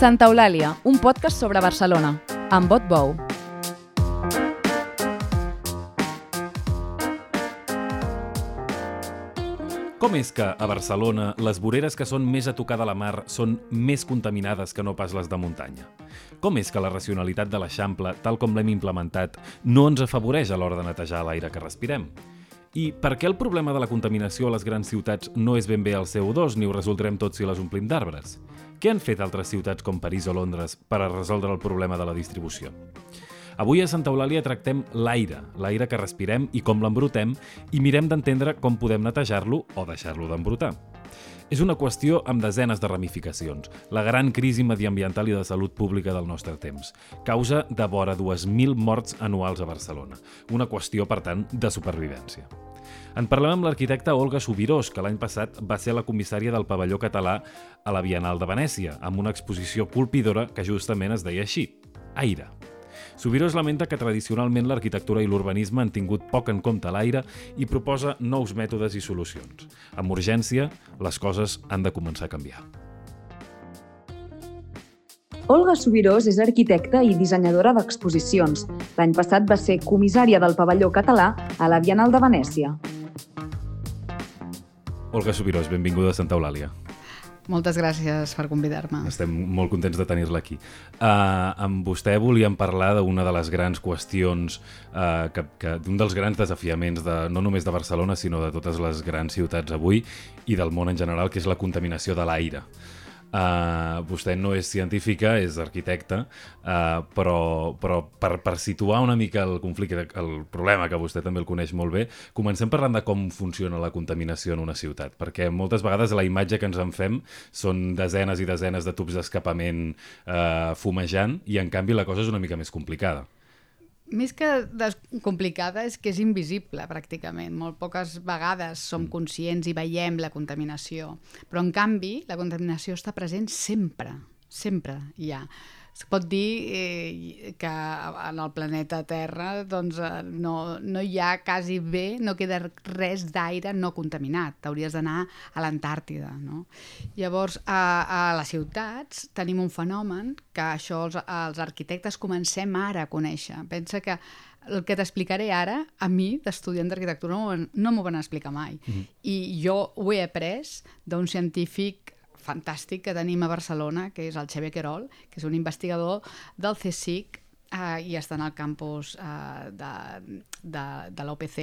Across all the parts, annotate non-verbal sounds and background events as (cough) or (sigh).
Santa Eulàlia, un podcast sobre Barcelona, amb Bot Bou. Com és que a Barcelona les voreres que són més a tocar de la mar són més contaminades que no pas les de muntanya? Com és que la racionalitat de l'Eixample, tal com l'hem implementat, no ens afavoreix a l'hora de netejar l'aire que respirem? I per què el problema de la contaminació a les grans ciutats no és ben bé el CO2 ni ho resoldrem tot si les omplim d'arbres? Què han fet altres ciutats com París o Londres per a resoldre el problema de la distribució? Avui a Santa Eulàlia tractem l'aire, l'aire que respirem i com l'embrutem, i mirem d'entendre com podem netejar-lo o deixar-lo d'embrutar. És una qüestió amb desenes de ramificacions, la gran crisi mediambiental i de salut pública del nostre temps. Causa de vora 2.000 morts anuals a Barcelona. Una qüestió, per tant, de supervivència. En parlem amb l'arquitecta Olga Subirós, que l'any passat va ser la comissària del pavelló català a la Bienal de Venècia, amb una exposició colpidora que justament es deia així, Aire. Subirós lamenta que tradicionalment l'arquitectura i l'urbanisme han tingut poc en compte l'aire i proposa nous mètodes i solucions. Amb urgència, les coses han de començar a canviar. Olga Subirós és arquitecta i dissenyadora d'exposicions. L'any passat va ser comissària del pavelló català a la Bienal de Venècia. Olga Subirós, benvinguda a Santa Eulàlia. Moltes gràcies per convidar-me. Estem molt contents de tenir-la aquí. Uh, amb vostè volíem parlar d'una de les grans qüestions, uh, que, que d'un dels grans desafiaments, de, no només de Barcelona, sinó de totes les grans ciutats avui i del món en general, que és la contaminació de l'aire. Uh, vostè no és científica, és arquitecta, uh, però, però per, per situar una mica el conflicte, el problema, que vostè també el coneix molt bé, comencem parlant de com funciona la contaminació en una ciutat, perquè moltes vegades la imatge que ens en fem són desenes i desenes de tubs d'escapament uh, fumejant, i en canvi la cosa és una mica més complicada. Més que complicada és que és invisible, pràcticament. Molt poques vegades som mm. conscients i veiem la contaminació. Però, en canvi, la contaminació està present sempre. Sempre hi ha. Es pot dir eh, que en el planeta Terra doncs, eh, no, no hi ha quasi bé, no queda res d'aire no contaminat. T'hauries d'anar a l'Antàrtida. No? Llavors, a, a les ciutats tenim un fenomen que això els, els arquitectes comencem ara a conèixer. Pensa que el que t'explicaré ara, a mi, d'estudiant d'arquitectura, no, no m'ho van explicar mai. Mm -hmm. I jo ho he après d'un científic fantàstic que tenim a Barcelona, que és el Xavier Querol, que és un investigador del CSIC eh, i està en el campus eh, de, de, de l'OPC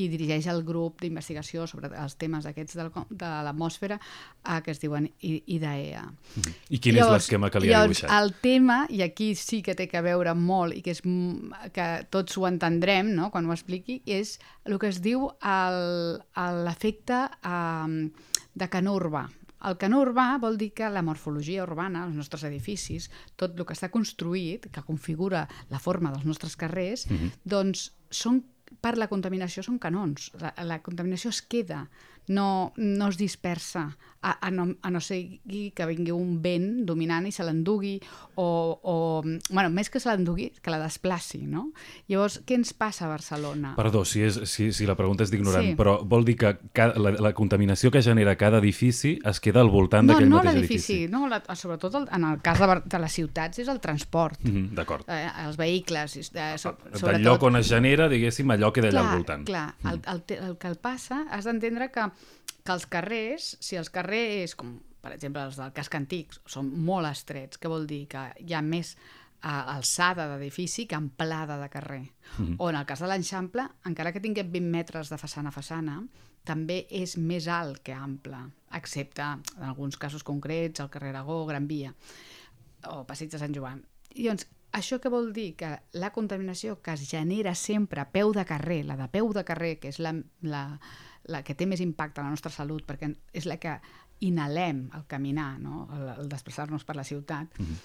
i dirigeix el grup d'investigació sobre els temes aquests de, de l'atmosfera eh, que es diuen IDEA. I quin llavors, és l'esquema que li ha dibuixat? El tema, i aquí sí que té que veure molt i que, és, que tots ho entendrem no? quan ho expliqui, és el que es diu l'efecte eh, de canó urbà. El canó urbà vol dir que la morfologia urbana, els nostres edificis, tot el que està construït, que configura la forma dels nostres carrers, mm -hmm. doncs són per la contaminació són canons. La, la contaminació es queda, no, no es dispersa a, a, no, a no sigui que vingui un vent dominant i se l'endugui o, o, bueno, més que se l'endugui, que la desplaci, no? Llavors, què ens passa a Barcelona? Perdó, si, és, si, si la pregunta és d'ignorant, sí. però vol dir que cada, la, la contaminació que genera cada edifici es queda al voltant no, d'aquell no mateix edifici? No, la, sobretot el, en el cas de, de les ciutats és el transport. Mm -hmm, D'acord. Eh, els vehicles. Eh, so, sobretot... Del lloc on es genera, diguéssim, allò queda allà al voltant. Clar, mm. el, el, el que el passa, has d'entendre que que els carrers, si els carrers, com per exemple els del casc antic, són molt estrets, que vol dir que hi ha més uh, alçada d'edifici que amplada de carrer. Mm -hmm. O en el cas de l'Enxample, encara que tinguem 20 metres de façana a façana, també és més alt que ample, excepte en alguns casos concrets, el carrer Aragó, Gran Via, o Passeig de Sant Joan. I doncs, això què vol dir? Que la contaminació que es genera sempre a peu de carrer, la de peu de carrer, que és la, la, la que té més impacte en la nostra salut, perquè és la que inhalem al caminar, no? el, el desplaçar-nos per la ciutat, uh -huh.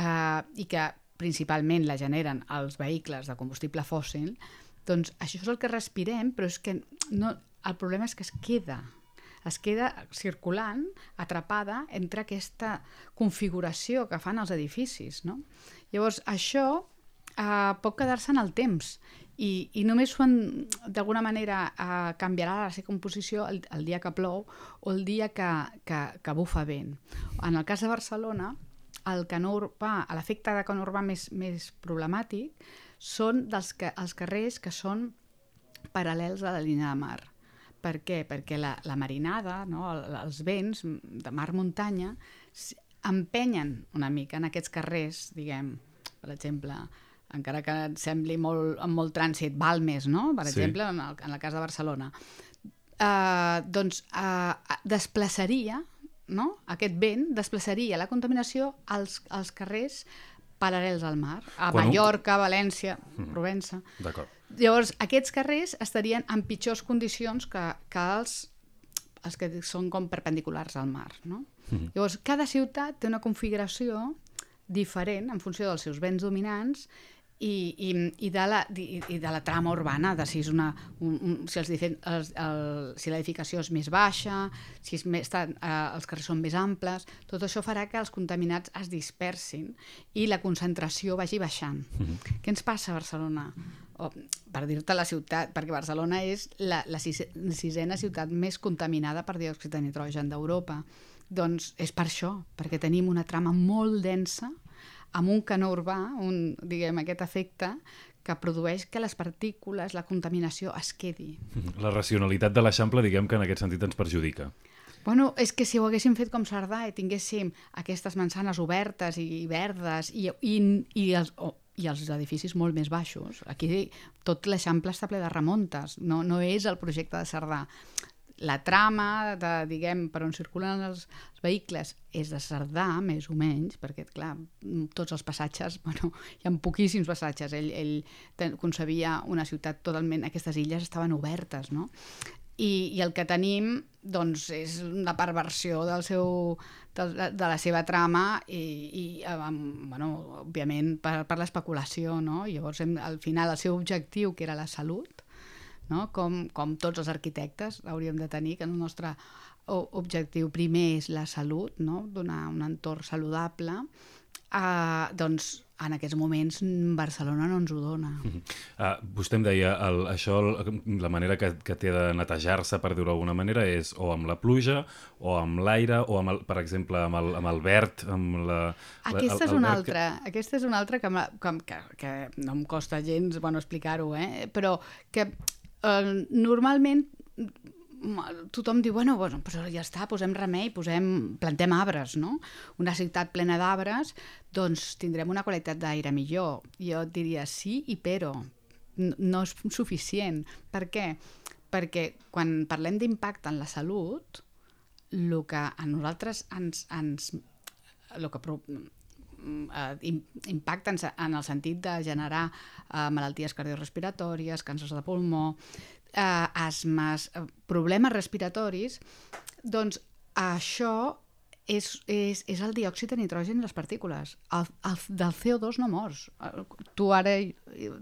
uh, i que principalment la generen els vehicles de combustible fòssil, doncs això és el que respirem, però és que no, el problema és que es queda es queda circulant, atrapada entre aquesta configuració que fan els edificis. No? Llavors, això eh, pot quedar-se en el temps i, i només d'alguna manera eh, canviarà la seva composició el, el dia que plou o el dia que, que, que bufa vent. En el cas de Barcelona, el canó urbà, l'efecte de canó urbà més, més problemàtic són dels que, els carrers que són paral·lels a la línia de mar. Per què? Perquè la, la marinada, no? El, els vents de mar-muntanya empenyen una mica en aquests carrers, diguem, per exemple, encara que et sembli molt, amb molt trànsit, Balmes, no? per Sí. exemple, en el, en el cas de Barcelona, uh, doncs uh, desplaçaria, no? aquest vent desplaçaria la contaminació als, als carrers paral·lels al mar, a Quan un- Mallorca, València, Provença. D'acord. Llavors, aquests carrers estarien en pitjors condicions que, que els, els que són com perpendiculars al mar. No? Mhm. Llavors, cada ciutat té una configuració diferent en funció dels seus vents dominants i, i, i, de, la, i, i de la trama urbana, de si, és una, un, un, si, els, difen- els, el, si l'edificació és més baixa, si és més, estan, eh, els carrers són més amples, tot això farà que els contaminats es dispersin i la concentració vagi baixant. Què ens passa a Barcelona? O, per dir-te la ciutat, perquè Barcelona és la, la sis- sisena ciutat més contaminada per diòxid de nitrogen d'Europa. Doncs és per això, perquè tenim una trama molt densa amb un canó urbà, un, diguem, aquest efecte que produeix que les partícules, la contaminació es quedi. La racionalitat de l'Eixample, diguem que en aquest sentit ens perjudica. Bueno, és que si ho haguéssim fet com Cerdà i tinguéssim aquestes mansanes obertes i verdes i, i, i, els, oh, i els edificis molt més baixos, aquí tot l'Eixample està ple de remontes, no, no és el projecte de Cerdà. La trama, de, diguem, per on circulen els, els vehicles és de Cerdà, més o menys, perquè, clar, tots els passatges, (laughs) bueno, hi ha poquíssims passatges. Ell, ell concebia una ciutat totalment... Aquestes illes estaven obertes, no? I, i el que tenim doncs, és una perversió del seu, de, de la seva trama i, i amb, bueno, òbviament per, per l'especulació no? Llavors hem, al final el seu objectiu que era la salut no? com, com tots els arquitectes hauríem de tenir que el nostre objectiu primer és la salut no? donar un entorn saludable uh, doncs en aquests moments Barcelona no ens ho dona Uh, (laughs) vostè em deia, el, això, el- la manera que, que té de netejar-se, per dir-ho d'alguna manera, és o amb la pluja, o amb l'aire, o, amb el, per exemple, amb el, amb el verd, amb la... la- Aquesta el- és una verd que- altra, aquesta és una altra que, que, que, que no em costa gens bueno, explicar-ho, eh? però que eh, normalment tothom diu, bueno, bueno però ja està, posem remei, posem, plantem arbres, no? Una ciutat plena d'arbres, doncs tindrem una qualitat d'aire millor. Jo diria sí i però. No, és suficient. Per què? Perquè quan parlem d'impacte en la salut, el que a nosaltres ens, ens el que eh, im- impacta en, el sentit de generar eh, malalties cardiorrespiratòries, càncers de pulmó, eh, asmes, eh, problemes respiratoris, doncs això és, és, és el diòxid de nitrogen i les partícules. El, el, del CO2 no mors. Eh, Tu ara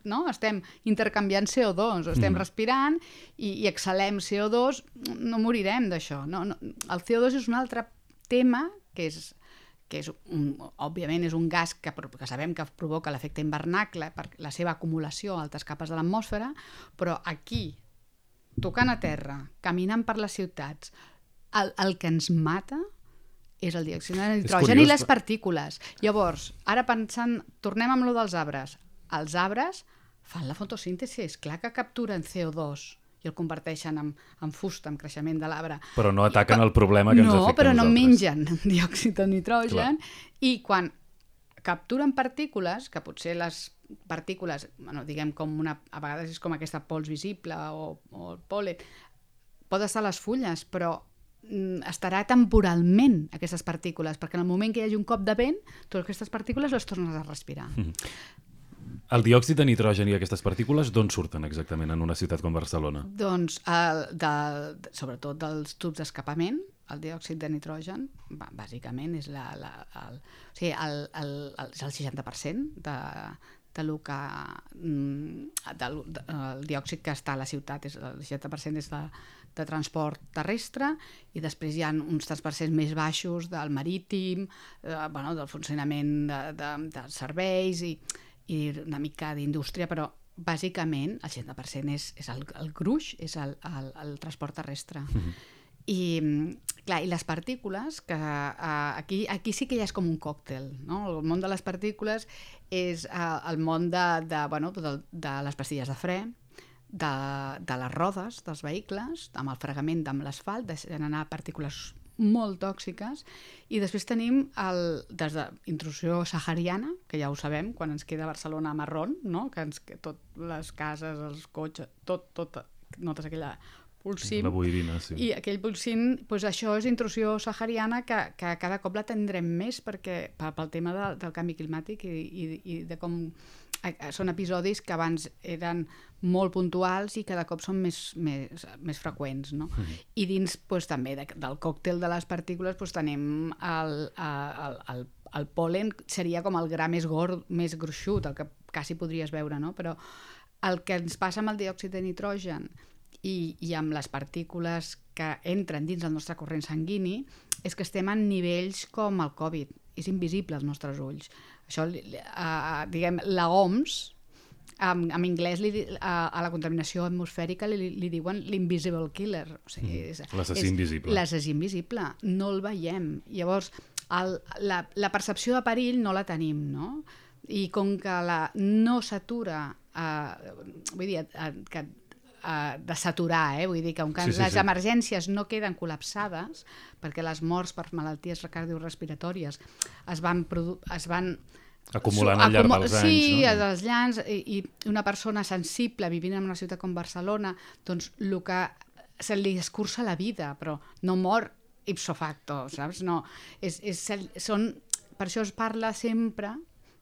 no? estem intercanviant CO2, estem mm. respirant i, i exhalem CO2, no morirem d'això. No, no. El CO2 és un altre tema que és que és un, òbviament és un gas que, que sabem que provoca l'efecte invernacle per la seva acumulació a altes capes de l'atmosfera, però aquí, tocant a terra, caminant per les ciutats, el, el que ens mata és el diòxid de nitrogen curiós, i les però- partícules. Llavors, ara pensant, tornem amb lo dels arbres. Els arbres fan la fotosíntesi, és clar que capturen CO2 i el converteixen en, en fusta, en creixement de l'arbre. Però no ataquen el problema que ens no, afecta però a no mengen (laughs) diòxid de nitrogen Clar. i quan capturen partícules, que potser les partícules, bueno, diguem com una, a vegades és com aquesta pols visible o, o el pol·len, pot estar a les fulles, però mm, estarà temporalment aquestes partícules, perquè en el moment que hi hagi un cop de vent, totes aquestes partícules les tornes a respirar. El diòxid de nitrogen i aquestes partícules d'on surten exactament en una ciutat com Barcelona? Doncs, el, de, sobretot dels tubs d'escapament, el diòxid de nitrogen, bàsicament, és, la, la, el, o sigui, el, el, el, és el 60% de, de lo que, mm, del, de, el diòxid que està a la ciutat, és, el 60% és de, de transport terrestre i després hi ha uns 3% més baixos del marítim, eh, bueno, del funcionament de, de, de serveis i, i una mica d'indústria, però bàsicament el 60% és, és el, el gruix, és el, el, el transport terrestre. I, mm, clar, i les partícules, que uh, aquí, aquí sí que ja és com un còctel, no? El món de les partícules és uh, el món de, de, bueno, de, de les pastilles de fre, de, de les rodes dels vehicles, amb el fregament amb l'asfalt, deixen anar partícules molt tòxiques i després tenim el, des de intrusió sahariana, que ja ho sabem, quan ens queda Barcelona marrón, no? que ens, que tot les cases, els cotxes, tot, tot, notes aquella pulsim. La boirina, sí. I aquell pulsim, doncs això és intrusió sahariana que, que cada cop la tindrem més perquè, pel tema de, del canvi climàtic i, i, i de com són episodis que abans eren molt puntuals i cada cop són més, més, més freqüents. No? Mm. I dins pues, també de, del còctel de les partícules pues, tenim el, el, el, el polen, seria com el gra més gord, més gruixut, el que quasi podries veure, no? però el que ens passa amb el diòxid de nitrogen i, i amb les partícules que entren dins el nostre corrent sanguini és que estem en nivells com el Covid. És invisible als nostres ulls. Això, uh, diguem, la OMS, en, en anglès li, a, a la contaminació atmosfèrica li, li diuen l'invisible killer. O sigui, mm. L'assassí invisible. L'assassí invisible. No el veiem. Llavors, el, la, la percepció de perill no la tenim, no? I com que la no s'atura, eh, vull dir, eh, que eh, de saturar, eh? vull dir que sí, sí, les sí. emergències no queden col·lapsades perquè les morts per malalties cardiorrespiratòries es van, es van acumulant al llarg dels anys. Sí, no? dels llans, i, i una persona sensible vivint en una ciutat com Barcelona, doncs el que se li escurça la vida, però no mor ipso facto, saps? No, és, és, són, per això es parla sempre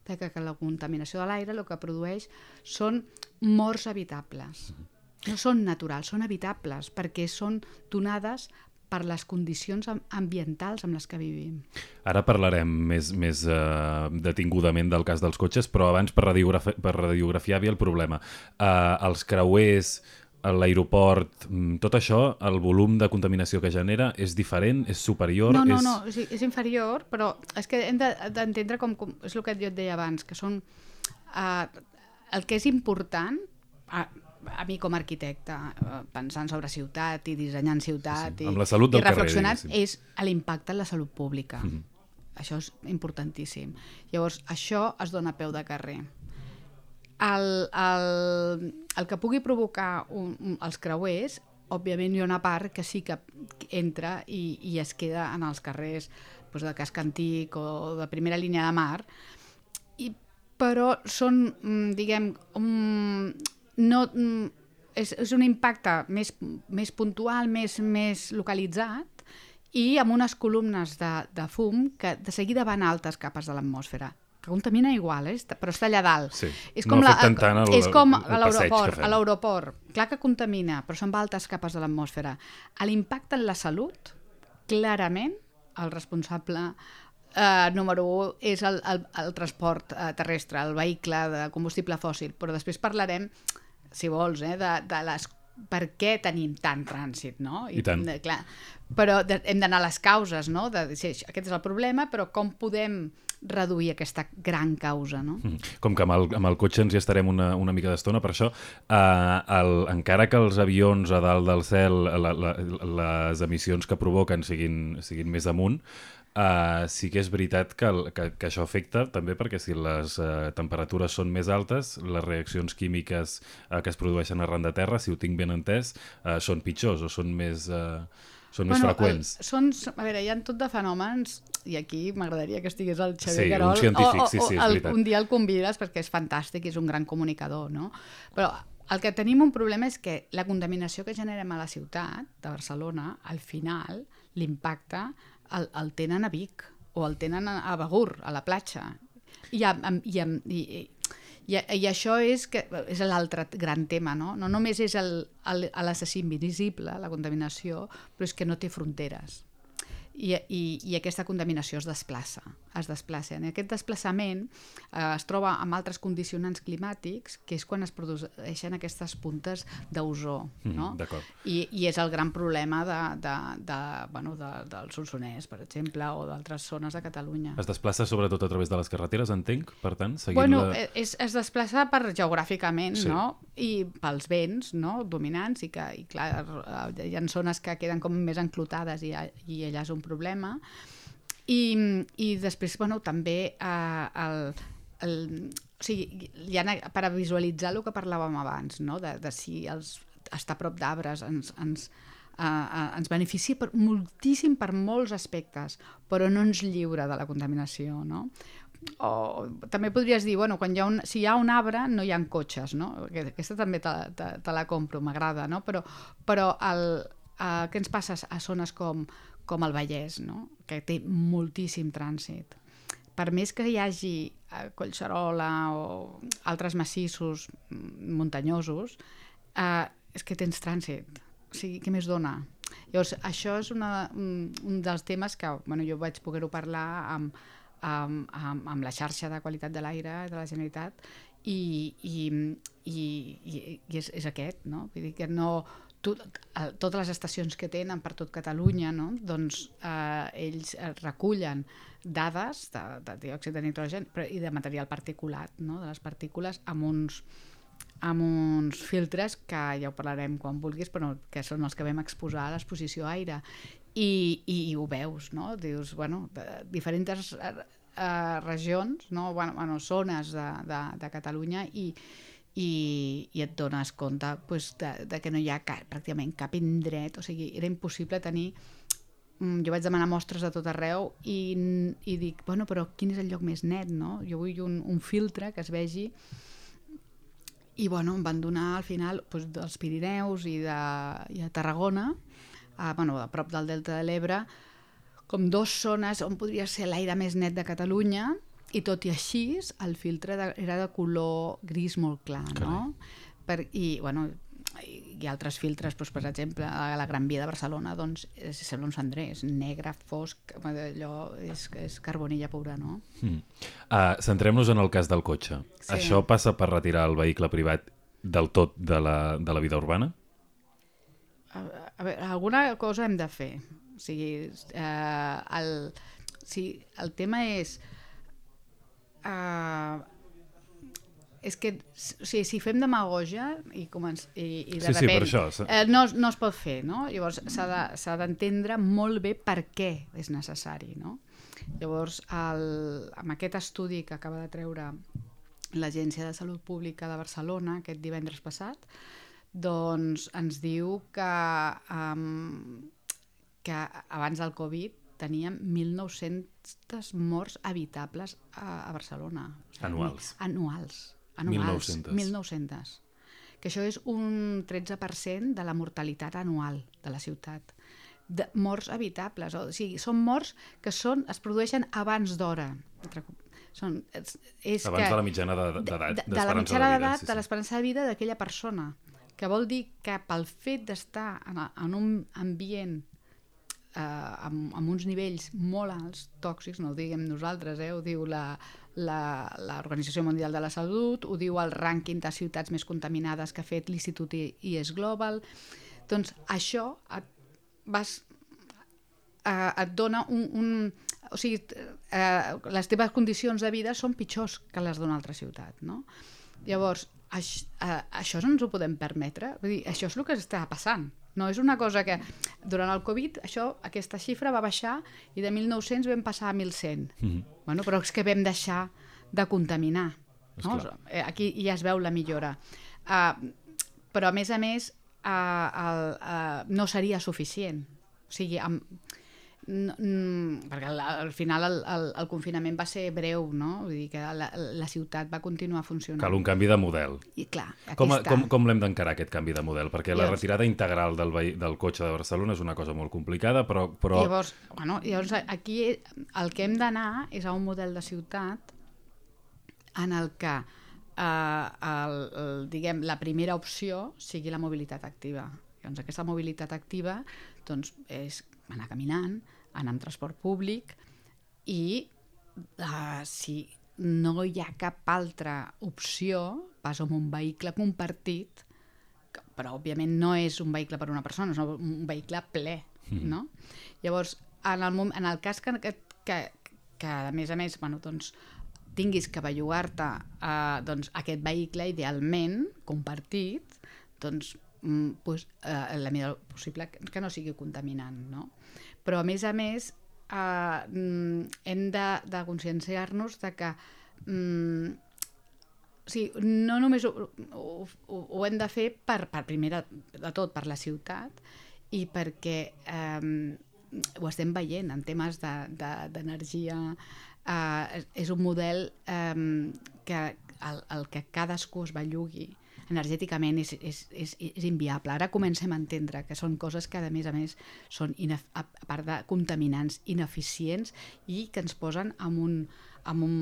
de que, que la contaminació de l'aire el que produeix són morts evitables. No són naturals, són evitables, perquè són donades per les condicions ambientals amb les que vivim. Ara parlarem més, més uh, detingudament del cas dels cotxes, però abans per, radiografi per radiografiar havia el problema. Uh, els creuers, l'aeroport, mm, tot això, el volum de contaminació que genera és diferent, és superior? No, no, és... no, és, és inferior, però és que hem d'entendre com, com, és el que jo et deia abans, que són... Uh, el que és important, a mi com a arquitecte, eh, pensant sobre ciutat i dissenyant ciutat sí, i, la salut del i reflexionant, carrer, és l'impacte en la salut pública. Mm -hmm. Això és importantíssim. Llavors, això es dona a peu de carrer. El, el, el que pugui provocar un, un, els creuers, òbviament hi ha una part que sí que entra i, i es queda en els carrers doncs, de casc antic o de primera línia de mar, i, però són, mm, diguem, un, no, mm, és, és un impacte més, més puntual, més, més localitzat i amb unes columnes de, de fum que de seguida van a altes capes de l'atmosfera que contamina igual, eh? però està allà dalt. Sí. És com no la, tant el, és com a l'aeroport, a l'aeroport. Clar que contamina, però són altes capes de l'atmosfera. L'impacte en la salut, clarament, el responsable eh, número 1 és el, el, el transport eh, terrestre, el vehicle de combustible fòssil, però després parlarem si vols, eh, de, de les per què tenim tant trànsit, no? I, I tant. De, clar, però de, hem d'anar a les causes, no? De, sí, aquest és el problema, però com podem reduir aquesta gran causa, no? Mm. Com que amb el, amb el cotxe ens hi estarem una, una mica d'estona, per això, eh, el, encara que els avions a dalt del cel, la, la, les emissions que provoquen siguin, siguin més amunt, Uh, sí que és veritat que, que, que això afecta també perquè si les uh, temperatures són més altes, les reaccions químiques uh, que es produeixen arran de terra, si ho tinc ben entès, uh, són pitjors o són més... Uh, són bueno, més freqüents. El, són, a veure, hi ha tot de fenòmens, i aquí m'agradaria que estigués el Xavier sí, Carol. Un científic, o, o, sí, sí, és el, veritat. un dia el convides perquè és fantàstic, és un gran comunicador, no? Però el que tenim un problema és que la contaminació que generem a la ciutat de Barcelona, al final, l'impacte el, el tenen a Vic o el tenen a Begur, a la platja. I, a, i, a, i, i, i això és, que, és l'altre gran tema, no? No només és l'assassí invisible, la contaminació, però és que no té fronteres. I, i, i aquesta contaminació es desplaça. Es desplaça. En aquest desplaçament eh, es troba amb altres condicionants climàtics, que és quan es produeixen aquestes puntes d'ozó. Mm, No? d'acord. I, I és el gran problema de, de, de, bueno, de, del Solsonès, per exemple, o d'altres zones de Catalunya. Es desplaça sobretot a través de les carreteres, entenc, per tant, seguint Bueno, la... eh, és, es desplaça per geogràficament, Sí. no? I pels vents, no?, dominants, i que, i clar, eh, hi ha zones que queden com més enclotades i, i allà és un problema. I, i després, bueno, també eh, el, el, o sigui, ha, per a visualitzar el que parlàvem abans, no? de, de si els, estar a prop d'arbres ens, ens, uh, uh, ens beneficia per, moltíssim per molts aspectes, però no ens lliura de la contaminació, no? O també podries dir, bueno, quan hi ha un, si hi ha un arbre no hi ha cotxes, no? Aquest- Aquesta també te, te, te la compro, m'agrada, no? Però, però el, uh, què ens passa a zones com, com el Vallès, no? Que té moltíssim trànsit. Per més que hi hagi eh, Collserola o altres massissos muntanyosos, eh, és que tens trànsit. O sigui, què més dona? Llavors, això és una, un, un dels temes que bueno, jo vaig poder-ho parlar amb, amb, amb, amb la xarxa de qualitat de l'aire de la Generalitat i, i, i, i, i és, és aquest, no? Vull dir que no... Tot, eh, totes les estacions que tenen per tot Catalunya, no? doncs eh, ells eh, recullen dades de, de diòxid de nitrogen però, i de material particulat, no? de les partícules, amb uns, amb uns filtres que ja ho parlarem quan vulguis, però que són els que vam exposar a l'exposició aire. I, i, i ho veus, no? Dius, bueno, de diferents eh, eh, regions, no? bueno, bueno, zones de, de, de Catalunya i, i, i et dones compte pues, de, de que no hi ha cap, pràcticament cap indret, o sigui, era impossible tenir mm, jo vaig demanar mostres de tot arreu i, i dic, bueno, però quin és el lloc més net, no? Jo vull un, un filtre que es vegi i bueno, em van donar al final doncs, dels Pirineus i de, i a Tarragona, a, bueno, a prop del Delta de l'Ebre, com dos zones on podria ser l'aire més net de Catalunya i tot i així el filtre de, era de color gris molt clar, no? Per, I, bueno, hi ha altres filtres, doncs, per exemple, a la Gran Via de Barcelona, doncs, és, sembla un cendrer, és negre, fosc, allò és, és carbonilla pura, no? Mm. Uh, Centrem-nos en el cas del cotxe. Sí. Això passa per retirar el vehicle privat del tot de la, de la vida urbana? a, a veure, alguna cosa hem de fer. O sigui, eh, el, si el tema és... Eh, és que o sigui, si fem demagogia i, començ, i, i de Sí, sí, repent, això, s'ha- eh, no, no es pot fer, no? Llavors s'ha de- d'entendre molt bé per què és necessari, no? Llavors, el, amb aquest estudi que acaba de treure l'Agència de Salut Pública de Barcelona aquest divendres passat, doncs ens diu que, um, que abans del Covid teníem 1.900 morts habitables a, a Barcelona. Anuals. Anuals. anuals 1.900. 1.900. Que això és un 13% de la mortalitat anual de la ciutat. De morts habitables. O sigui, són morts que són, es produeixen abans d'hora. Són, és, és Abans que, de la mitjana de- de, d'edat, de, de la mitjana de d'edat sí, de sí. l'esperança de vida d'aquella persona que vol dir que pel fet d'estar en, en un ambient eh, amb, amb uns nivells molt alts, tòxics, no ho diguem nosaltres, eh, ho diu l'Organització Mundial de la Salut, ho diu el rànquing de ciutats més contaminades que ha fet l'Institut IS Global, doncs això et, vas, eh, et dona un... un o sigui, eh, les teves condicions de vida són pitjors que les d'una altra ciutat, no? Llavors, aix, eh, això no ens ho podem permetre. Vull dir, això és el que està passant. No és una cosa que durant el Covid això, aquesta xifra va baixar i de 1.900 vam passar a 1.100. Mm -hmm. bueno, però és que vam deixar de contaminar. No? Esclar. Eh, Aquí ja es veu la millora. Uh, però a més a més uh, el, uh, no seria suficient. O sigui, amb, no, mm, perquè al, al final el, el, el confinament va ser breu, no? Vull dir que la, la ciutat va continuar funcionant. Cal un canvi de model. I clar, aquí Com, està. com, com l'hem d'encarar, aquest canvi de model? Perquè la Llavors- retirada integral del, del cotxe de Barcelona és una cosa molt complicada, però... però... Llavors, bueno, llavors, aquí el que hem d'anar és a un model de ciutat en el que eh, el, el, diguem, la primera opció sigui la mobilitat activa. Llavors, aquesta mobilitat activa doncs, és anar caminant, anar amb transport públic i uh, si no hi ha cap altra opció, vas amb un vehicle compartit, que, però òbviament no és un vehicle per una persona, és un vehicle ple, mm. no? Llavors, en el, moment, en el cas que, que, que, que a més a més, bueno, doncs, tinguis que bellugar-te eh, doncs, aquest vehicle idealment compartit, doncs, mm, pues, eh, la millor possible que, que no sigui contaminant, no? Però a més a més eh, mm, hem de, de conscienciar-nos de que mm, o sigui, no només ho, ho, ho hem de fer per, per primer de tot per la ciutat i perquè eh, ho estem veient en temes d'energia de, de, eh, és un model eh, que el, el que cadascú es bellugui energèticament és, és, és, és inviable. Ara comencem a entendre que són coses que, a més a més, són, a part de contaminants, ineficients i que ens posen amb un, amb un,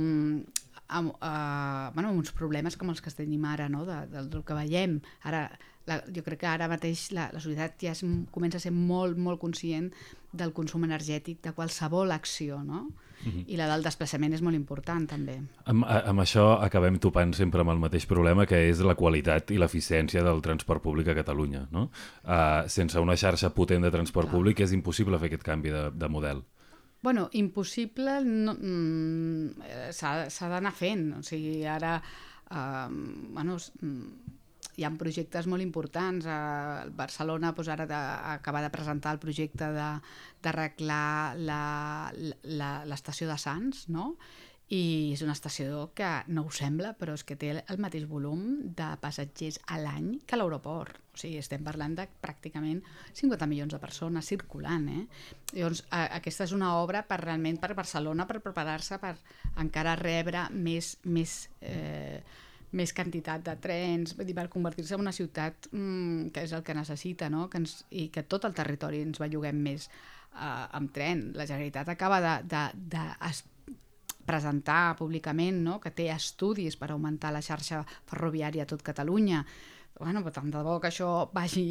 amb, uh, bueno, amb uns problemes com els que tenim ara, no? de, de, del que veiem. Ara, la, jo crec que ara mateix la, la societat ja es, comença a ser molt, molt conscient del consum energètic de qualsevol acció, no? Mhm. -huh. I la del desplaçament és molt important, també. Amb, amb això acabem topant sempre amb el mateix problema, que és la qualitat i l'eficiència del transport públic a Catalunya, no? Uh, sense una xarxa potent de transport Clar. públic és impossible fer aquest canvi de, de model. Bueno, impossible no, mm, s'ha d'anar fent. O sigui, ara... Uh, bueno, hi ha projectes molt importants. A Barcelona doncs, ara de, acaba de presentar el projecte d'arreglar l'estació de Sants, no? i és una estació que no ho sembla, però és que té el mateix volum de passatgers a l'any que l'aeroport. O sigui, estem parlant de pràcticament 50 milions de persones circulant. Eh? Llavors, a, aquesta és una obra per realment per Barcelona, per preparar-se per encara rebre més, més eh, més quantitat de trens, vull dir, per convertir-se en una ciutat mmm, que és el que necessita, no? que ens, i que tot el territori ens belluguem més uh, amb tren. La Generalitat acaba de, de, de es, presentar públicament no? que té estudis per augmentar la xarxa ferroviària a tot Catalunya, bueno, però tant de bo que això vagi,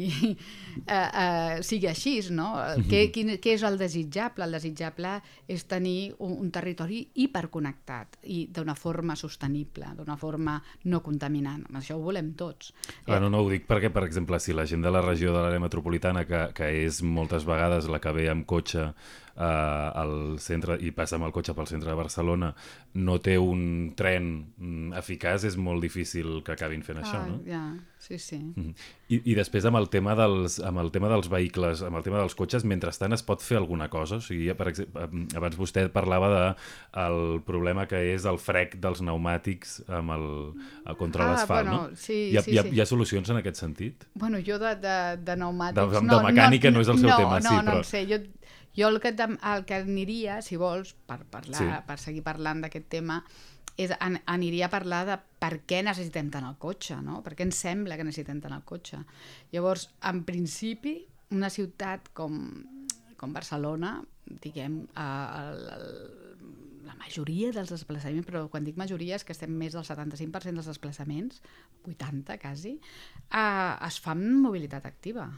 (laughs) eh, eh, sigui així, no? (laughs) Què, quin, què és el desitjable? El desitjable és tenir un, un territori hiperconnectat i d'una forma sostenible, d'una forma no contaminant. Això ho volem tots. Bueno, no ho dic perquè, per exemple, si la gent de la regió de l'àrea metropolitana, que, que és moltes vegades la que ve amb cotxe eh, al centre i passa amb el cotxe pel centre de Barcelona no té un tren mm, eficaç, és molt difícil que acabin fent ah, això, no? Ja, sí, sí. Mm -hmm. I, I després amb el, tema dels, amb el tema dels vehicles, amb el tema dels cotxes, mentrestant es pot fer alguna cosa? O sigui, per exemple, abans vostè parlava de el problema que és el frec dels pneumàtics amb el, el contra ah, l'asfalt, bueno, no? Sí, hi, ha, sí, hi, ha, sí. hi ha solucions en aquest sentit? Bueno, jo de, de, de pneumàtics... De, de, de mecànica no, no, no és el seu no, tema, no, sí, no, però... No, sé, jo jo el que, el que aniria, si vols, per, parlar, sí. per seguir parlant d'aquest tema, és, an, aniria a parlar de per què necessitem tant el cotxe, no? Per què ens sembla que necessitem tant el cotxe. Llavors, en principi, una ciutat com, com Barcelona, diguem, el, el, la majoria dels desplaçaments, però quan dic majoria és que estem més del 75% dels desplaçaments, 80 quasi, eh, es fa amb mobilitat activa.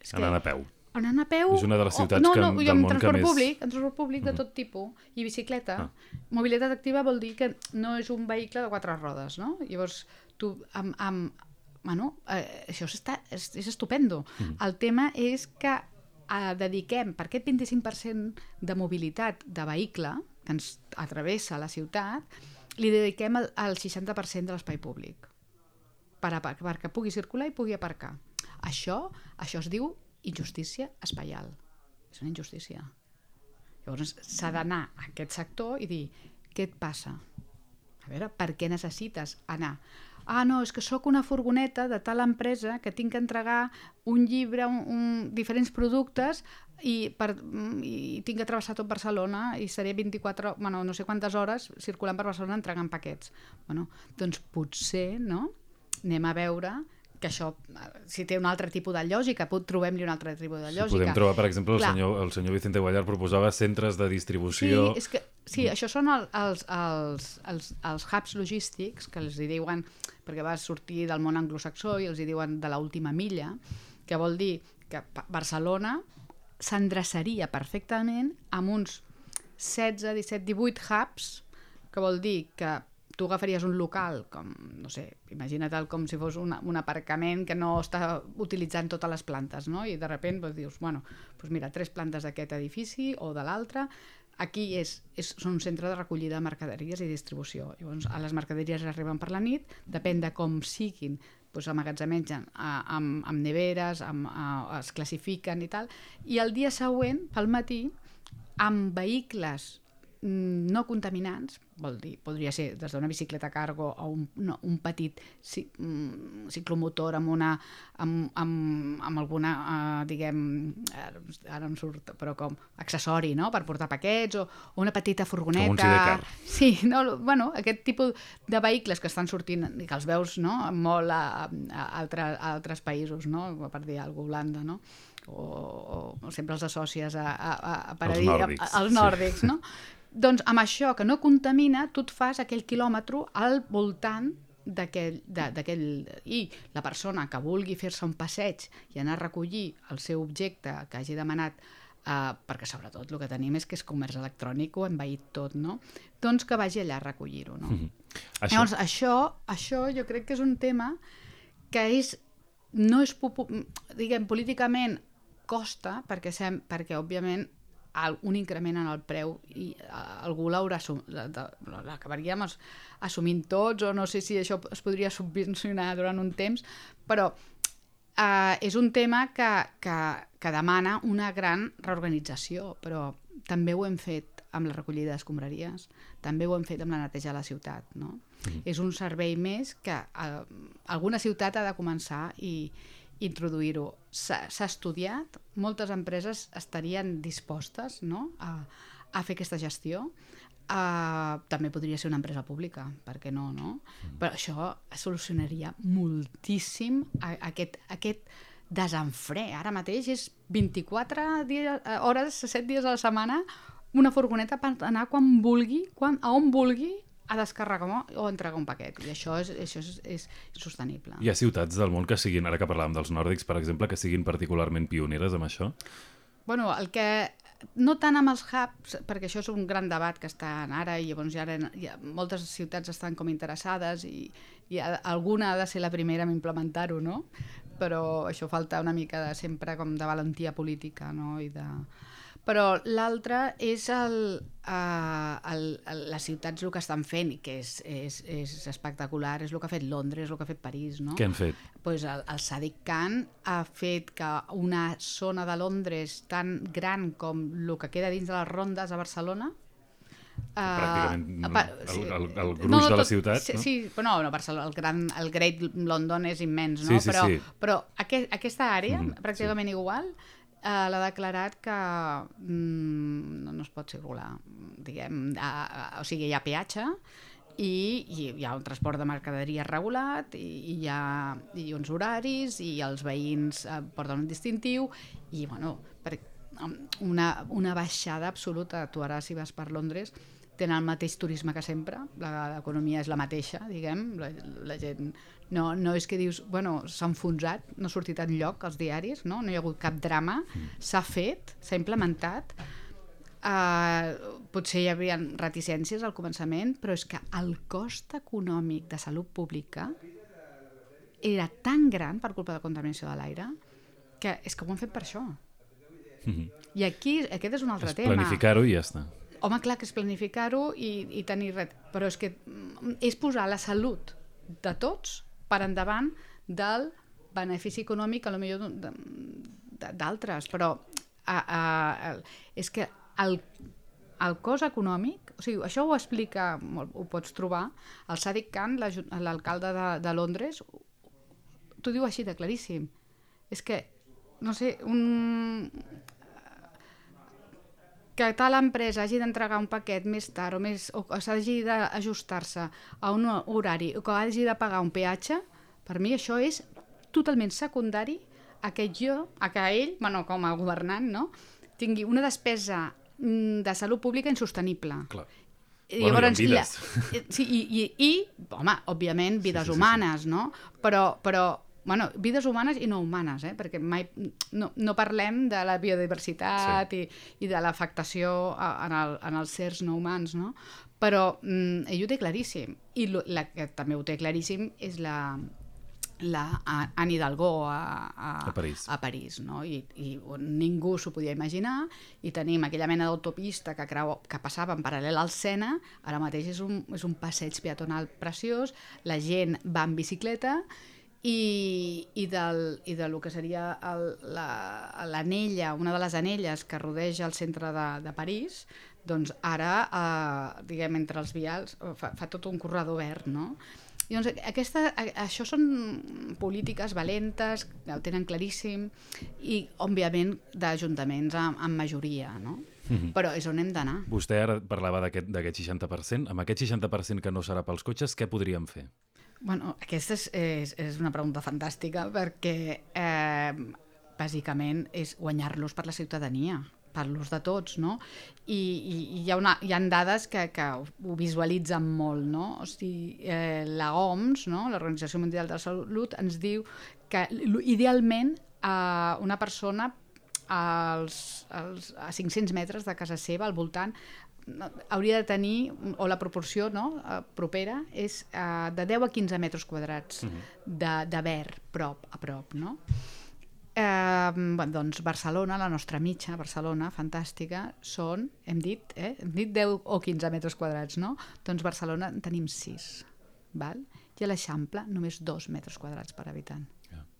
És Anant que, a peu anant a peu... És una de les ciutats no, no, que, del món que més... Públic, en transport públic de tot tipus, i bicicleta. Ah. Mobilitat activa vol dir que no és un vehicle de quatre rodes, no? Llavors, tu amb... amb bueno, eh, això està, és, és estupendo. Mm. El tema és que eh, dediquem per aquest 25% de mobilitat de vehicle que ens atravessa la ciutat, li dediquem el, el 60% de l'espai públic per a, perquè pugui circular i pugui aparcar. Això, això es diu injustícia espaial. És una injustícia. Llavors s'ha d'anar a aquest sector i dir què et passa? A veure, per què necessites anar? Ah, no, és que sóc una furgoneta de tal empresa que tinc que entregar un llibre, un, un, diferents productes i, per, i tinc que travessar tot Barcelona i seré 24, bueno, no sé quantes hores circulant per Barcelona entregant paquets. Bueno, doncs potser, no?, anem a veure que això, si té un altre tipus de lògica, trobem-li un altre tipus de lògica. Sí, podem trobar, per exemple, el senyor, el senyor Vicente Guallar proposava centres de distribució... Sí, és que, sí això són el, els, els, els, els hubs logístics, que els hi diuen, perquè va sortir del món anglosaxó i els hi diuen de l'última milla, que vol dir que Barcelona s'endreçaria perfectament amb uns 16, 17, 18 hubs, que vol dir que tu agafaries un local, com, no sé, imagina't com si fos una, un aparcament que no està utilitzant totes les plantes, no? I de sobte doncs, dius, bueno, doncs mira, tres plantes d'aquest edifici o de l'altre, aquí és, és, són un centre de recollida de mercaderies i distribució. Llavors, a les mercaderies arriben per la nit, depèn de com siguin, doncs amagatzemegen amb, amb neveres, amb, a, es classifiquen i tal, i el dia següent, pel matí, amb vehicles no contaminants, vol dir, podria ser des d'una bicicleta cargo o un, no, un petit mm, ciclomotor amb una amb, amb, amb alguna uh, diguem, ara em surt però com accessori, no?, per portar paquets o, o una petita furgoneta. Sí, no, bueno, aquest tipus de vehicles que estan sortint i que els veus, no?, molt a, a, altre, a altres països, no?, per dir alguna Holanda, no?, o, o, sempre els associes a, a, a, a per els nòrdics, a, als nòrdics, sí. no? Doncs amb això que no contamina, tu et fas aquell quilòmetre al voltant d'aquell... I la persona que vulgui fer-se un passeig i anar a recollir el seu objecte que hagi demanat Uh, perquè sobretot el que tenim és que és comerç electrònic, ho hem veït tot, no? Doncs que vagi allà a recollir-ho, no? Mm -hmm. això... Llavors, això, això jo crec que és un tema que és, no és, diguem, políticament costa, perquè, sem, perquè òbviament un increment en el preu i algú l'haurà l'acabaríem assumint tots o no sé si això es podria subvencionar durant un temps però eh, és un tema que, que, que demana una gran reorganització però també ho hem fet amb la recollida d'escombraries també ho hem fet amb la neteja de la ciutat no? Mm. és un servei més que eh, alguna ciutat ha de començar i, introduir-ho. S'ha estudiat, moltes empreses estarien dispostes no? a, a fer aquesta gestió. Uh, també podria ser una empresa pública, perquè no, no? Mm. Però això solucionaria moltíssim aquest, aquest desenfre. Ara mateix és 24 dies, eh, hores, 7 dies a la setmana, una furgoneta per anar quan vulgui, quan, a on vulgui, a descarregar o entregar un paquet i això és, això és, és insostenible. Hi ha ciutats del món que siguin, ara que parlàvem dels nòrdics, per exemple, que siguin particularment pioneres amb això? Bueno, el que no tant amb els hubs, perquè això és un gran debat que està ara i llavors ja, ara, ja moltes ciutats estan com interessades i, i alguna ha de ser la primera en implementar-ho, no? Però això falta una mica de sempre com de valentia política, no? I de però l'altre és el, uh, el, el, les ciutats el que estan fent, que és, és, és espectacular, és el que ha fet Londres, és el que ha fet París, no? Què han fet? Pues el, el Sadiq Khan ha fet que una zona de Londres tan gran com el que queda dins de les rondes a Barcelona, Uh, pràcticament uh, el, el, el gruix no, de la ciutat sí, no? sí, però no, no Barcelona, el, gran, el Great London és immens no? sí, sí, però, sí. però aquest, aquesta àrea mm, pràcticament sí. igual eh, l'ha declarat que mm, no, no es pot circular, diguem, a, a, o sigui, hi ha peatge i, i hi ha un transport de mercaderia regulat i, i hi ha i uns horaris i els veïns eh, porten un distintiu i, bueno, per, una, una baixada absoluta. Tu ara, si vas per Londres, tenen el mateix turisme que sempre, l'economia és la mateixa, diguem, la, la gent no, no és que dius, bueno, s'ha enfonsat, no ha sortit en lloc als diaris, no, no hi ha hagut cap drama, s'ha fet, s'ha implementat, uh, potser hi havia reticències al començament, però és que el cost econòmic de salut pública era tan gran per culpa de la contaminació de l'aire que és que ho han fet per això. Mm -hmm. I aquí, aquest és un altre és tema. planificar-ho i ja està. Home, clar que és planificar-ho i, i tenir res, però és que és posar la salut de tots per endavant del benefici econòmic a lo millor d'altres, però a, a, a, és que el, el cost econòmic, o sigui, això ho explica, ho pots trobar, el Sadiq Khan, l'alcalde de, de Londres, t'ho diu així de claríssim. És que, no sé, un, que tal empresa hagi d'entregar un paquet més tard o, més, o, o s'hagi d'ajustar-se a un horari o que hagi de pagar un peatge, per mi això és totalment secundari a que jo, a que ell, bueno, com a governant, no, tingui una despesa mm, de salut pública insostenible. Clar. I bueno, llavors, vides. La, sí, i, i, i, home, òbviament, vides sí, sí, humanes, sí, sí. no? Però, però bueno, vides humanes i no humanes, eh? perquè mai, no, no parlem de la biodiversitat sí. i, i de l'afectació en, el, en els certs no humans, no? però mm, ell ho té claríssim. I lo, la que també ho té claríssim és la, la Anne Hidalgo a, a, a París, a París no? I, i ningú s'ho podia imaginar i tenim aquella mena d'autopista que, creu, que passava en paral·lel al Sena ara mateix és un, és un passeig peatonal preciós la gent va en bicicleta i, i, del, i de lo que seria l'anella, la, una de les anelles que rodeja el centre de, de París, doncs ara, eh, diguem, entre els vials, eh, fa, fa tot un corredor verd, no? I doncs aquesta, això són polítiques valentes, ho tenen claríssim, i, òbviament, d'ajuntaments amb, amb majoria, no? Mm -hmm. Però és on hem d'anar. Vostè ara parlava d'aquest 60%. Amb aquest 60% que no serà pels cotxes, què podríem fer? Bueno, aquesta és, és, és una pregunta fantàstica perquè eh, bàsicament és guanyar-los per la ciutadania per l'ús de tots, no? I, i, i hi, ha una, hi ha dades que, que ho visualitzen molt, no? O sigui, eh, la OMS, no? l'Organització Mundial de la Salut, ens diu que idealment eh, una persona als, als, a 500 metres de casa seva, al voltant, hauria de tenir, o la proporció no, eh, propera, és uh, de 10 a 15 metres quadrats uh mhm. -huh. de, de verd prop a prop. No? Eh, bueno, doncs Barcelona, la nostra mitja, Barcelona, fantàstica, són, hem dit, eh, hem dit 10 o 15 metres quadrats, no? Doncs Barcelona en tenim 6, val? i a l'Eixample només 2 metres quadrats per habitant.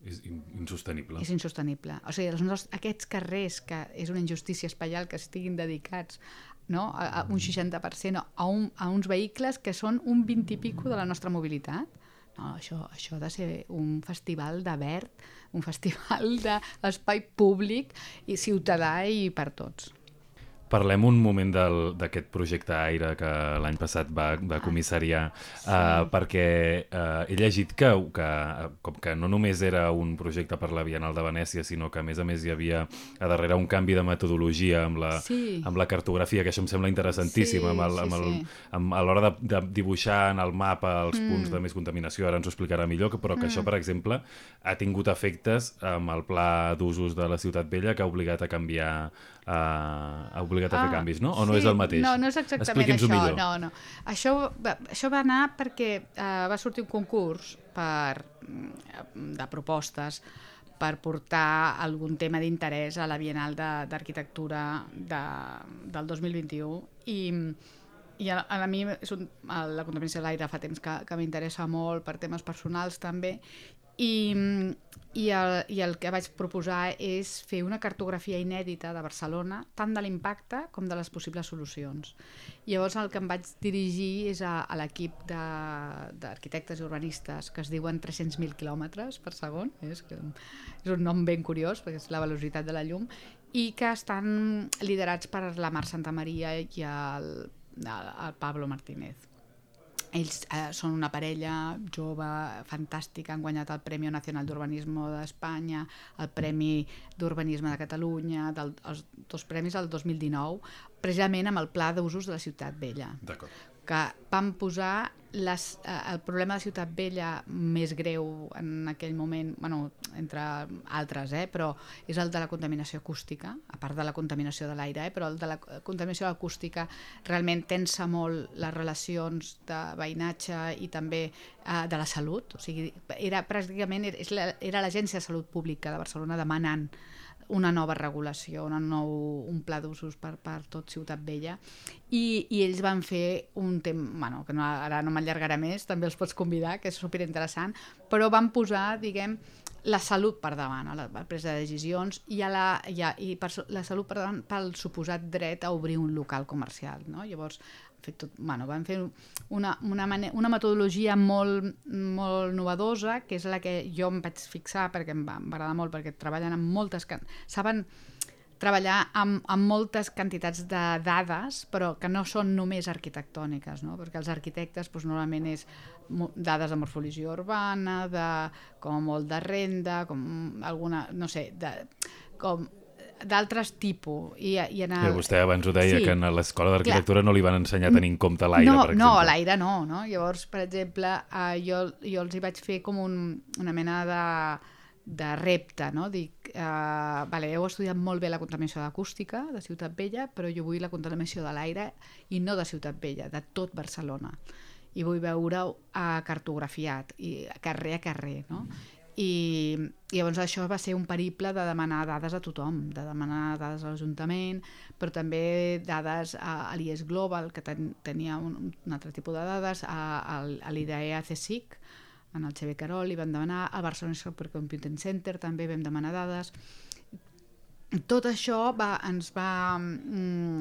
És insostenible. És insostenible. O sigui, els nostres, aquests carrers, que és una injustícia espaial que estiguin dedicats no? a, a un 60% a, un, a uns vehicles que són un 20 i pico de la nostra mobilitat. No, això, això ha de ser un festival de verd, un festival d'espai públic i ciutadà i per tots. Parlem un moment d'aquest projecte Aire que l'any passat va, va ah, comissariar, sí. uh, perquè uh, he llegit que, que, com que no només era un projecte per la Bienal de Venècia, sinó que a més a més hi havia a darrere un canvi de metodologia amb la, sí. amb la cartografia, que això em sembla interessantíssim, sí, amb el, amb el, sí. amb, a l'hora de, de dibuixar en el mapa els mm. punts de més contaminació, ara ens ho explicarà millor, però que mm. això, per exemple, ha tingut efectes amb el pla d'usos de la Ciutat Vella que ha obligat a canviar uh, ha obligat a fer ah, canvis, no? O sí, no és el mateix? No, no és exactament això. Millor. No, no. Això, va, això va anar perquè uh, va sortir un concurs per, mm, de propostes per portar algun tema d'interès a la Bienal d'Arquitectura de, de, del 2021 i i a, a mi és un, a la contaminació de l'aire fa temps que, que m'interessa molt per temes personals també i, i, el, I el que vaig proposar és fer una cartografia inèdita de Barcelona, tant de l'impacte com de les possibles solucions. I llavors el que em vaig dirigir és a, a l'equip d'arquitectes i urbanistes que es diuen 300.000 quilòmetres per segon, és, que és un nom ben curiós perquè és la velocitat de la llum, i que estan liderats per la Mar Santa Maria i el, el, el Pablo Martínez. Ells eh, són una parella jove, fantàstica, han guanyat el Premi Nacional d'Urbanisme d'Espanya, el Premi d'Urbanisme de Catalunya, del, els dos premis del 2019, precisament amb el Pla d'Usos de la Ciutat Vella. D'acord que van posar les, eh, el problema de Ciutat Vella més greu en aquell moment, bueno, entre altres, eh, però és el de la contaminació acústica, a part de la contaminació de l'aire, eh, però el de la contaminació acústica realment tensa molt les relacions de veïnatge i també eh, de la salut, o sigui, era pràcticament era l'Agència de Salut Pública de Barcelona demanant una nova regulació, una nou, un pla d'usos per, per tot Ciutat Vella i, i ells van fer un temps, bueno, que no, ara no m'allargarà més, també els pots convidar, que és superinteressant, però van posar, diguem, la salut per davant a la presa de decisions i, a la, i, a, i per, la salut per davant pel suposat dret a obrir un local comercial. No? Llavors, fet tot, bueno, van fer una, una, una metodologia molt, molt novedosa, que és la que jo em vaig fixar perquè em va, agradar molt, perquè treballen amb moltes... Saben treballar amb, amb moltes quantitats de dades, però que no són només arquitectòniques, no? perquè els arquitectes doncs, normalment és dades de morfologia urbana, de, com molt de renda, com alguna, no sé, de, com d'altres tipus. I, i en Que el, vostè abans ho deia, Sí. que a l'escola d'arquitectura no li van ensenyar a tenir en compte l'aire, no, per exemple. No, l'aire no, no. Llavors, per exemple, uh, jo, jo els hi vaig fer com un, una mena de, de repte, no? Dic, uh, vale, heu estudiat molt bé la contaminació acústica de Ciutat Vella, però jo vull la contaminació de l'aire i no de Ciutat Vella, de tot Barcelona. I vull veure-ho uh, cartografiat, i carrer a carrer, no? I, i llavors això va ser un periple de demanar dades a tothom, de demanar dades a l'Ajuntament, però també dades a, a l'IES Global, que ten, tenia un, un altre tipus de dades, a, a, a l'IDEA CSIC, en el Xavier Carol, li van demanar, a Barcelona Supercomputing Center també vam demanar dades. Tot això va, ens va mm,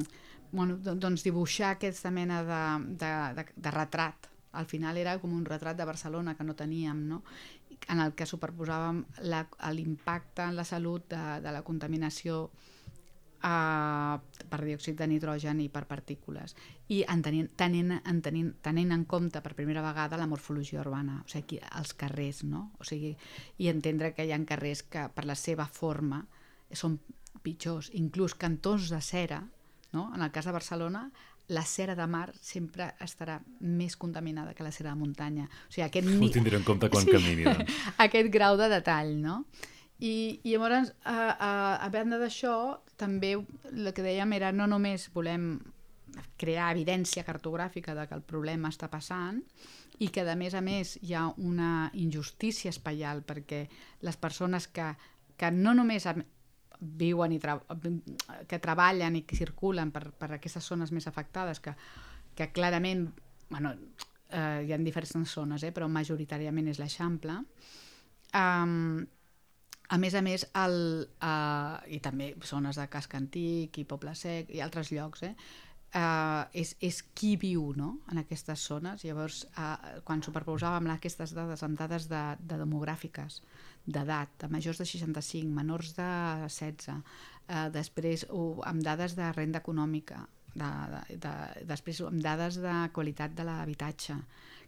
bueno, do- doncs dibuixar aquesta mena de, de, de, de retrat. Al final era com un retrat de Barcelona que no teníem, no? En el que superposàvem l'impacte en la salut de, de la contaminació eh, per diòxid de nitrogen i per partícules i en tenint, tenint, en tenint, tenint en compte per primera vegada la morfologia urbana, o sigui, els carrers, no? O sigui, i entendre que hi ha carrers que per la seva forma són pitjors, inclús cantons de cera, no? En el cas de Barcelona, la cera de mar sempre estarà més contaminada que la cera de muntanya. O sigui, aquest Ho tindré en compte quan camini, doncs. (laughs) aquest grau de detall, no? I, i llavors, a, a, a banda d'això, també el que dèiem era no només volem crear evidència cartogràfica de que el problema està passant i que, a més a més, hi ha una injustícia espaial perquè les persones que, que no només viuen i tra que treballen i que circulen per, per aquestes zones més afectades, que, que clarament, bueno, eh, hi ha diferents zones, eh, però majoritàriament és l'Eixample, um, a més a més, el, uh, i també zones de Casc Antic i Poble Sec i altres llocs, eh, uh, és, és qui viu no? en aquestes zones. Llavors, uh, quan superposàvem aquestes dades amb dades de, de demogràfiques, d'edat, de majors de 65, menors de 16, uh, després uh, amb dades de renda econòmica, de, de, de, després amb dades de qualitat de l'habitatge.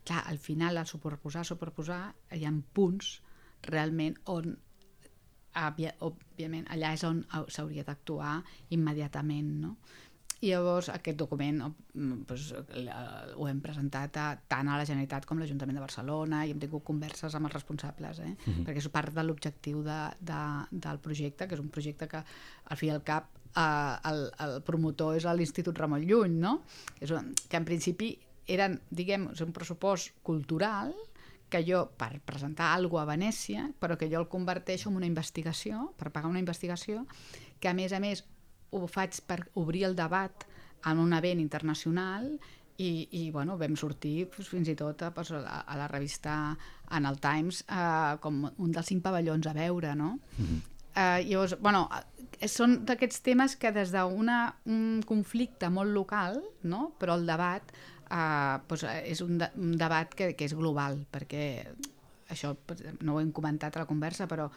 Clar, al final, al superposar, superposar, hi ha punts realment on òbvia, òbviament allà és on hau- s'hauria d'actuar immediatament, no? I llavors aquest document mm, doncs, ho hem presentat a, tant a la Generalitat com a l'Ajuntament de Barcelona i hem tingut converses amb els responsables, eh? perquè és part de l'objectiu de, de, del projecte, que és un projecte que al fi i al cap eh, el, el promotor és l'Institut Ramon Llull, no? És un, que en principi eren, diguem, un pressupost cultural que jo, per presentar alguna a Venècia, però que jo el converteixo en una investigació, per pagar una investigació, que a més a més ho faig per obrir el debat en un event internacional i, i bueno, vam sortir pues, fins i tot a, pues, a, a la revista en el Times eh, com un dels cinc pavellons a veure, no? Mm -hmm. eh, llavors, bueno, eh, són d'aquests temes que des d'un conflicte molt local, no? però el debat eh, pues, eh, és un, de, un debat que, que és global, perquè això no ho hem comentat a la conversa, però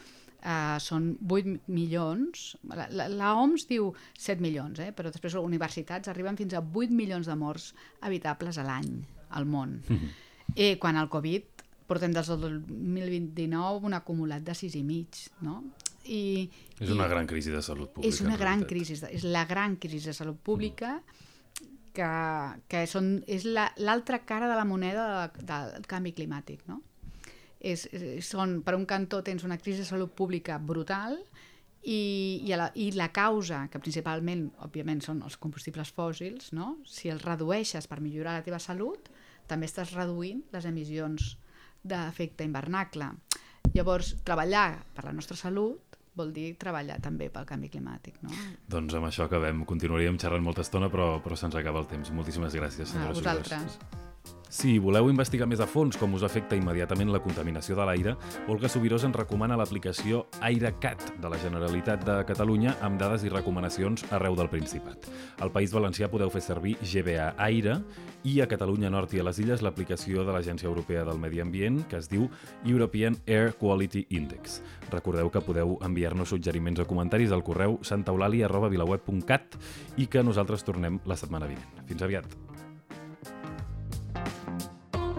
uh, són 8 milions, la, la, la OMS diu 7 milions, eh? però després les universitats arriben fins a 8 milions de morts habitables a l'any al món. Mm -hmm. I quan el Covid portem des del 2029 un acumulat de 6 i mig, no? I, És una gran crisi de salut pública. és una gran crisi, de- és la gran crisi de salut pública que, que són, és la- l'altra cara de la moneda de, del canvi climàtic, no? És, és, són, per un cantó tens una crisi de salut pública brutal i, i, a la, i la causa, que principalment, òbviament, són els combustibles fòssils, no? si els redueixes per millorar la teva salut, també estàs reduint les emissions d'efecte hivernacle. Llavors, treballar per la nostra salut vol dir treballar també pel canvi climàtic. No? Doncs amb això acabem. Continuaríem xerrant molta estona, però, però se'ns acaba el temps. Moltíssimes gràcies, A senyora Subirós. vosaltres. Si voleu investigar més a fons com us afecta immediatament la contaminació de l'aire, Olga Subirós ens recomana l'aplicació AireCat de la Generalitat de Catalunya amb dades i recomanacions arreu del Principat. Al País Valencià podeu fer servir GBA Aire i a Catalunya Nord i a les Illes l'aplicació de l'Agència Europea del Medi Ambient que es diu European Air Quality Index. Recordeu que podeu enviar-nos suggeriments o comentaris al correu santaeulàlia.vilaweb.cat i que nosaltres tornem la setmana vinent. Fins aviat!